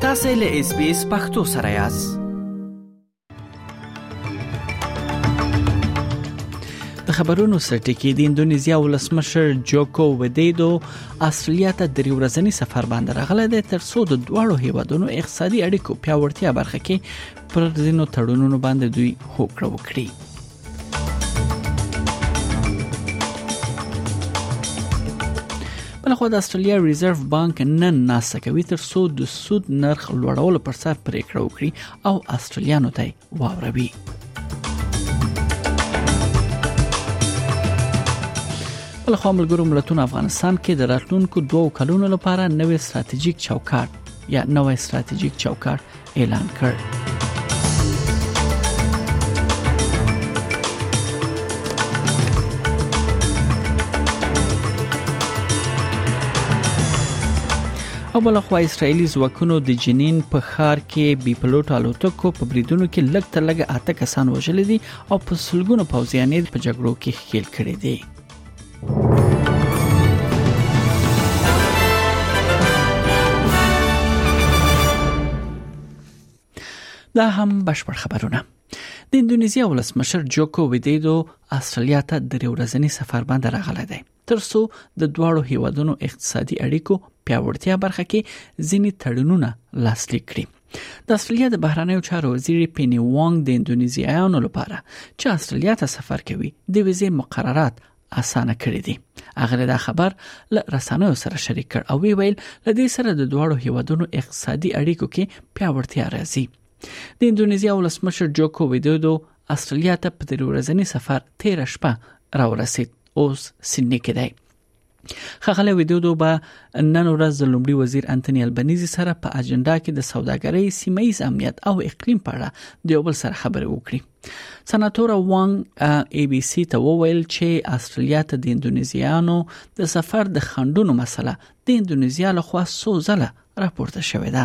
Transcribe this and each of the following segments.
تاسو له اس بي اس پختو سره یاست د خبرونو سرټکی د انډونیزیا ولسمشر جوکو ودیدو اصلیا ته درې ورځنی سفر باندې راغلی دی تر څو د دواړو هیوادونو اقتصادي اړیکو پیاوړتیا برخه کې پر ځینو تړونونو باندې دوی هوکړه وکړي بلخو د استرالیا ریزرو بانک نن ناسه کوي تر څو د سود نرخ لوړولو پر سر پریکړه وکړي او استرالیانو ته واوروي بل خو ملګرو ملتونو افغانستان کې د راتلونکو دوو کلونو لپاره نوې ستراتیژیک چوکاټ یا نوې ستراتیژیک چوکاټ اعلان کړ. او بل خو اسرایلی ځواکونو د جنین په خار کې بي پلوټ الوتکو په بریدونو کې لګ تر لګ اته کسان وژل دي او په سلګونو پوځیان په جګړو کې ښکیل کړي دي دا هم بشپړ خبرونه د انډونیزیا ولسمشر جوکو ویدیدو استرالیا ته د ورځنی سفر باندې راغلی دی ترڅو د دواړو هیوادونو اقتصادي اړیکو پیاوړتیا برخه کې ځینی تړونونه لاسلیک کړي د استرالیا د بهرنیو چارو وزیر پینی وانګ د اندونیزیایانو لپاره چې استرالیا ته سفر کوي د ویزې مقررات اسانه کړی دي اغله دا خبر ل رسنیو سره شریک کړ او وی ویل ل دې سره د دواړو هیوادونو اقتصادي اړیکو کې پیاوړتیا راځي د اندونیزیا ولسمشر جوکو ویدودو استرالیا ته په دریو ورځنی سفر 13 شپه راورسید اوس سینې کې دی خغله ویدودو به نن ورځ د لومړي وزیر انټونی البنيزي سره په اجنډا کې د سوداګرۍ سیمایز امنیت او اقلیم په اړه د یو بل سره خبرې وکړي سناتور وانګ ای بي سي ته وویل چې استرالیا ته د انډونیزیانو د سفر د خندونو مسله د انډونیزیا لخوا سوزله راپورته شوې ده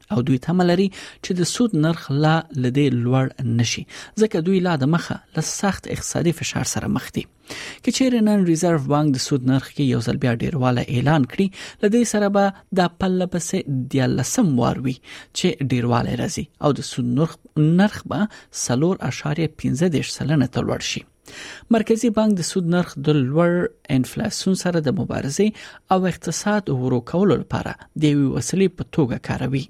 او دوی تمه لري چې د سود نرخ لا لدې لوړ نشي ځکه دوی لا د مخه له سخت اقتصادي فشار سره مخ دي کچېر نن ریزرو بانک د سود نرخ کې یو ځل بیا ډیرواله اعلان کړي لدې سره به د پله پسې د لسم واروي چې ډیرواله راځي او د سود نرخ نرخ به 3.15 سلنه ته لوړ شي مرکزی بانک د سود نرخ د لوړ انفلاسیون سره د مبارزې او اقتصاد ورو کولو لپاره د یوې وسیلې په توګه کاروي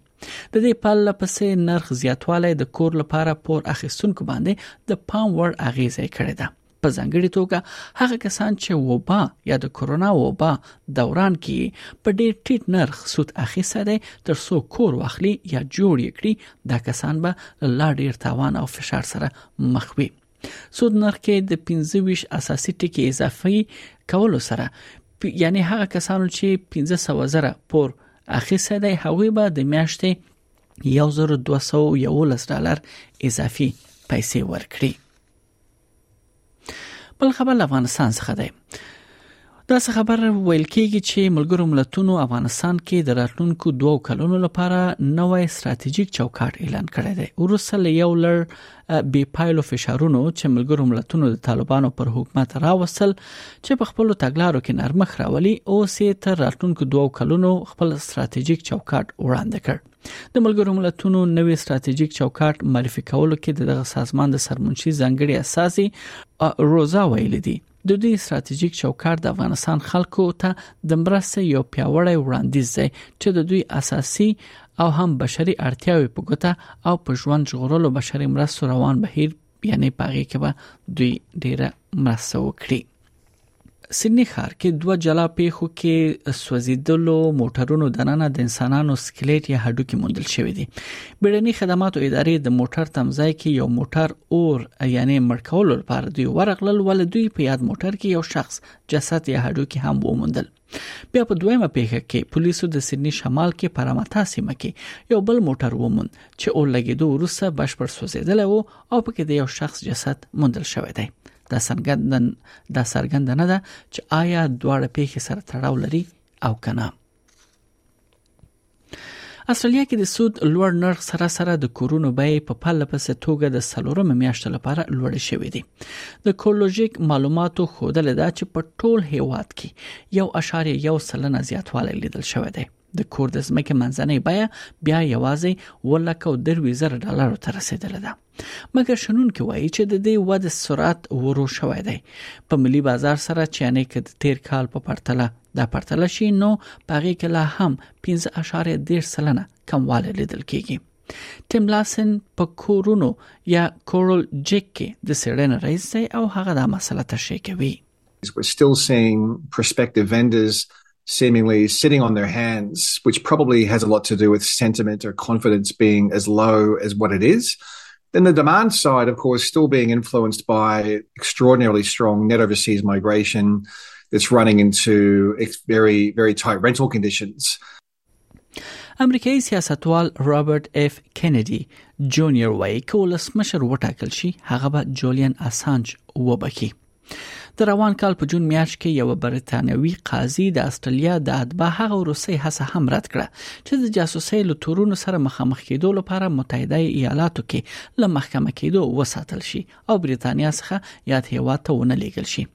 د دې پل لپسې نرخ زیاتوالی د کور لپاره پور اخیستونکو باندې د پام وړ اغیزه کړې ده په ځانګړي توګه هغه کسان چې وبا یا د کورونا وبا دوران کې په ډېر ټیټ نرخ سود اخیسته دی تر څو کور واخلي یا جوړ یې کړي دا کسان به لا ډېر تاوان او فشار سره مخ وي سود نرخ کې د 15 اساسي ټکي اضافي کولو سره یعنی هغه کسانو چې 1500 زره پور اخیسته دی هغه به د میاشتې 1211 ډالر اضافي پیسې ورکړي بل خبر افغانستان څخه دی دا څه خبر ویل کېږي چې ملګرو ملتونو افغانستان کې د راتلونکو دوو کلونو لپاره نوې ستراتیژیک چوکاټ اعلان کړی دی ورسره له یو لړ بې پایلو فشارونو چې ملګرو ملتونو د طالبانو پر حکومت راوستل چې په خپل تګلارو کې نرمخ راولي او سي تر راتلونکو دوو کلونو خپل ستراتیژیک چوکاټ وړاندې کړ د ملګرو ملتونو نوې ستراتیژیک چوکاټ معرفي کولو کې دغه سازمان د سرمنشي ځنګړي اساسي روزا ویل دي د دوی ستراتیژیک چوکاټ د افغانستان خلکو ته د مرستې یو پیاوړی وړاندیز دی چې د دوی اساسي او هم بشري اړتیاوې په ګوته او په ژوند ژغورلو بشري مرستو روان بهیر یعنی پاغي کې به دوی ډیره مرسته وکړي سیدنی ښار کې دوه جلا پیښو کې سوځیدلو موټرونو دننه د انسانانو سکلیټ یا هډوکي موندل شوې دي بیړني خدماتو ادارې د موټر تمځای کې یو موټر اور یعنی مړکولو لپاره دوی ورغلل ول دوی په یاد موټر کې یو شخص جسد یا هډو کې هم وموندل بیا په دویمه پیښه کې پولیسو د سیدنی شمال کې پرامتا سیمه کې یو بل موټر وموند چې اور لګیدو وروسته بشپړ سوځیدل او او پکې د یو شخص جسد موندل شوی دی دا څرګندن دا څرګند نه ده چې آیا دواړه پیښې سره تړاو لري او کنه استرالیا کې د سود لوړ نرخ سره سره د کورونو بیې په پله پسې توګه د سلورم میاشتې لپاره لوړ شوې دي د کولوژیک معلوماتو خودل دا چې په ټول هیواد کې یو اشاریه یو سلنه زیاتوالی لیدل شوی دی د کور د ځمکې منځنۍ بیه بیا یوازې ولکه او دروي زر ډالر ته رسیدلې ده مګر شنونکي وایي چې د دې وده سرعت ورو شوی دی په ملي بازار سره چې یعنی که د تیر کال په پرتله دا پرتله شي نو پاغي کې لا هم 15.13 سلنه کمواله لیدل کیږي ټیم لاسن په کورونو یا کورل جک کې د سړنه رئیس او هغه دا مسله تشریح کوي We're still seeing prospective vendors seemingly sitting on their hands, which probably has a lot to do with sentiment or confidence being as low as what it is. Then the demand side, of course, still being influenced by extraordinarily strong net overseas migration that's running into very, very tight rental conditions. امریکایي سیاستوال رابرت اف کینیډي جونیئر وایي چې ولسمشر وټاکل شي هغه به جولیان اسانج وبخي د روان کال په جون میاشت کې یو بریتانوي قاضي د استرالیا د ادبا هغه روسي هڅه هم رد کړه چې د جاسوسۍ له تورونو سره مخامخ کېدو لپاره متحده ایالاتو کې له محکمه کېدو وساتل شي او بریتانیا څخه یاد هیواد ته ونه لیږل شي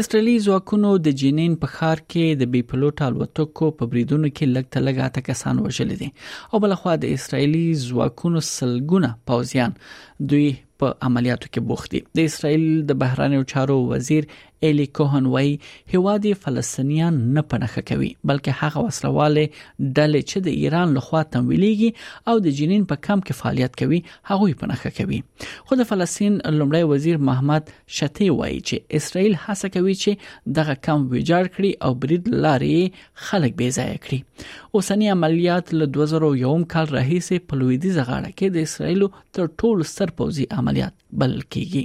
اسرائیلي ځواکونو د جنین په ښار کې د بي پلوټ الوتکو په بریدونو کې لږ تلګ اته کسان وژل دي او بلخوا د اسرائیلي ځواکونو سلګونه پوځیان دوی په عملیاتو کې بوخت دي د اسرائیل د بهرانیو چارو وزیر الی کوهن وایي هواد فلسطینیان نه پنهخه کوي بلکې هغه وسلواله ډلې چې د ایران لخوا تمویلېږي او د جنین په کمپ کې فعالیت کوي هغوی په نخښه کوي خو د فلسطین لومړی وزیر محمد شتی وایي چې اسرائیل هڅه کوي چې دغه کم ویجاړ کړي او برید لارې خلک بې ځای کړي اوسنی عملیات له 2001 کال راهیسې په لویدیزه غاړه کې د اسرائیل تر ټولو ستر پوځي عملیات بلل کیږي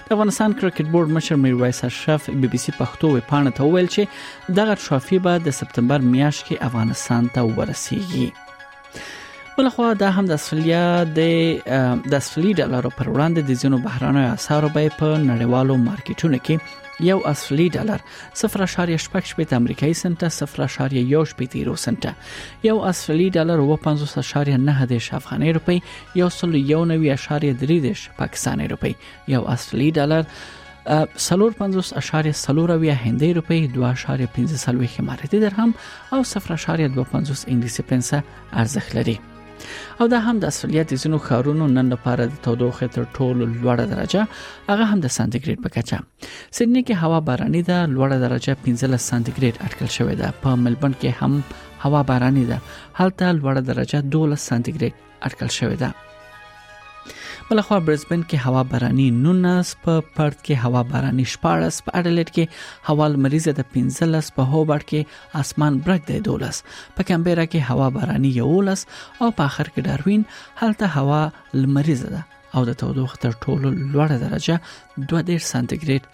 د افغانستان کرکټ بورډ مشر میرویس اشرف بي بي سي پښتو وپاڼه ته وویل چې دغه ټرافي به د سپتمبر میاشت کې افغانستان ته ورسیږي بلخوا دا هم د استرالیا د د استرالی ډالر پر وړاندې د زینو بهرانه اسعارو به په نړیوالو مارکیټونو کې یو استرالی ډالر 0.8 امریکایي سنت 0.18 یورو سنت یو استرالی ډالر و 5.9 افغاني روپی یو سل یو نوي اشاریه درې دیش پاکستاني روپی یو استرالی ډالر 350.4 اویا هندۍ روپی 2.15 اماراتي درهم او 0.25 انګلیسي پنسه ارزښت لري او دا هم د استرالیا د ځینو ښارونو نن لپاره د تودوخې تر ټولو لوړه درجه هغه هم د سانتیګریډ په کچه سیدنی کې هوا باراني ده لوړه درجه 15 سانتیګریډ اټکل شوې ده په ملبورن کې هم هوا باراني ده هلته لوړه درجه 12 سانتیګریډ اټکل شوې ده بلخوا برزبن کې هوا باراني 19 په پرت کې هوا باراني 14 په اډلېټ کې هوا لمریزه د 15 په هوبرټ کې اسمان برګ دی 12 په کمبيرا کې هوا باراني 11 او په اخر کې داروین هلته هوا لمریزه ده او د تودوخې تر ټولو لوړه درجه 2 سانتي ګریډ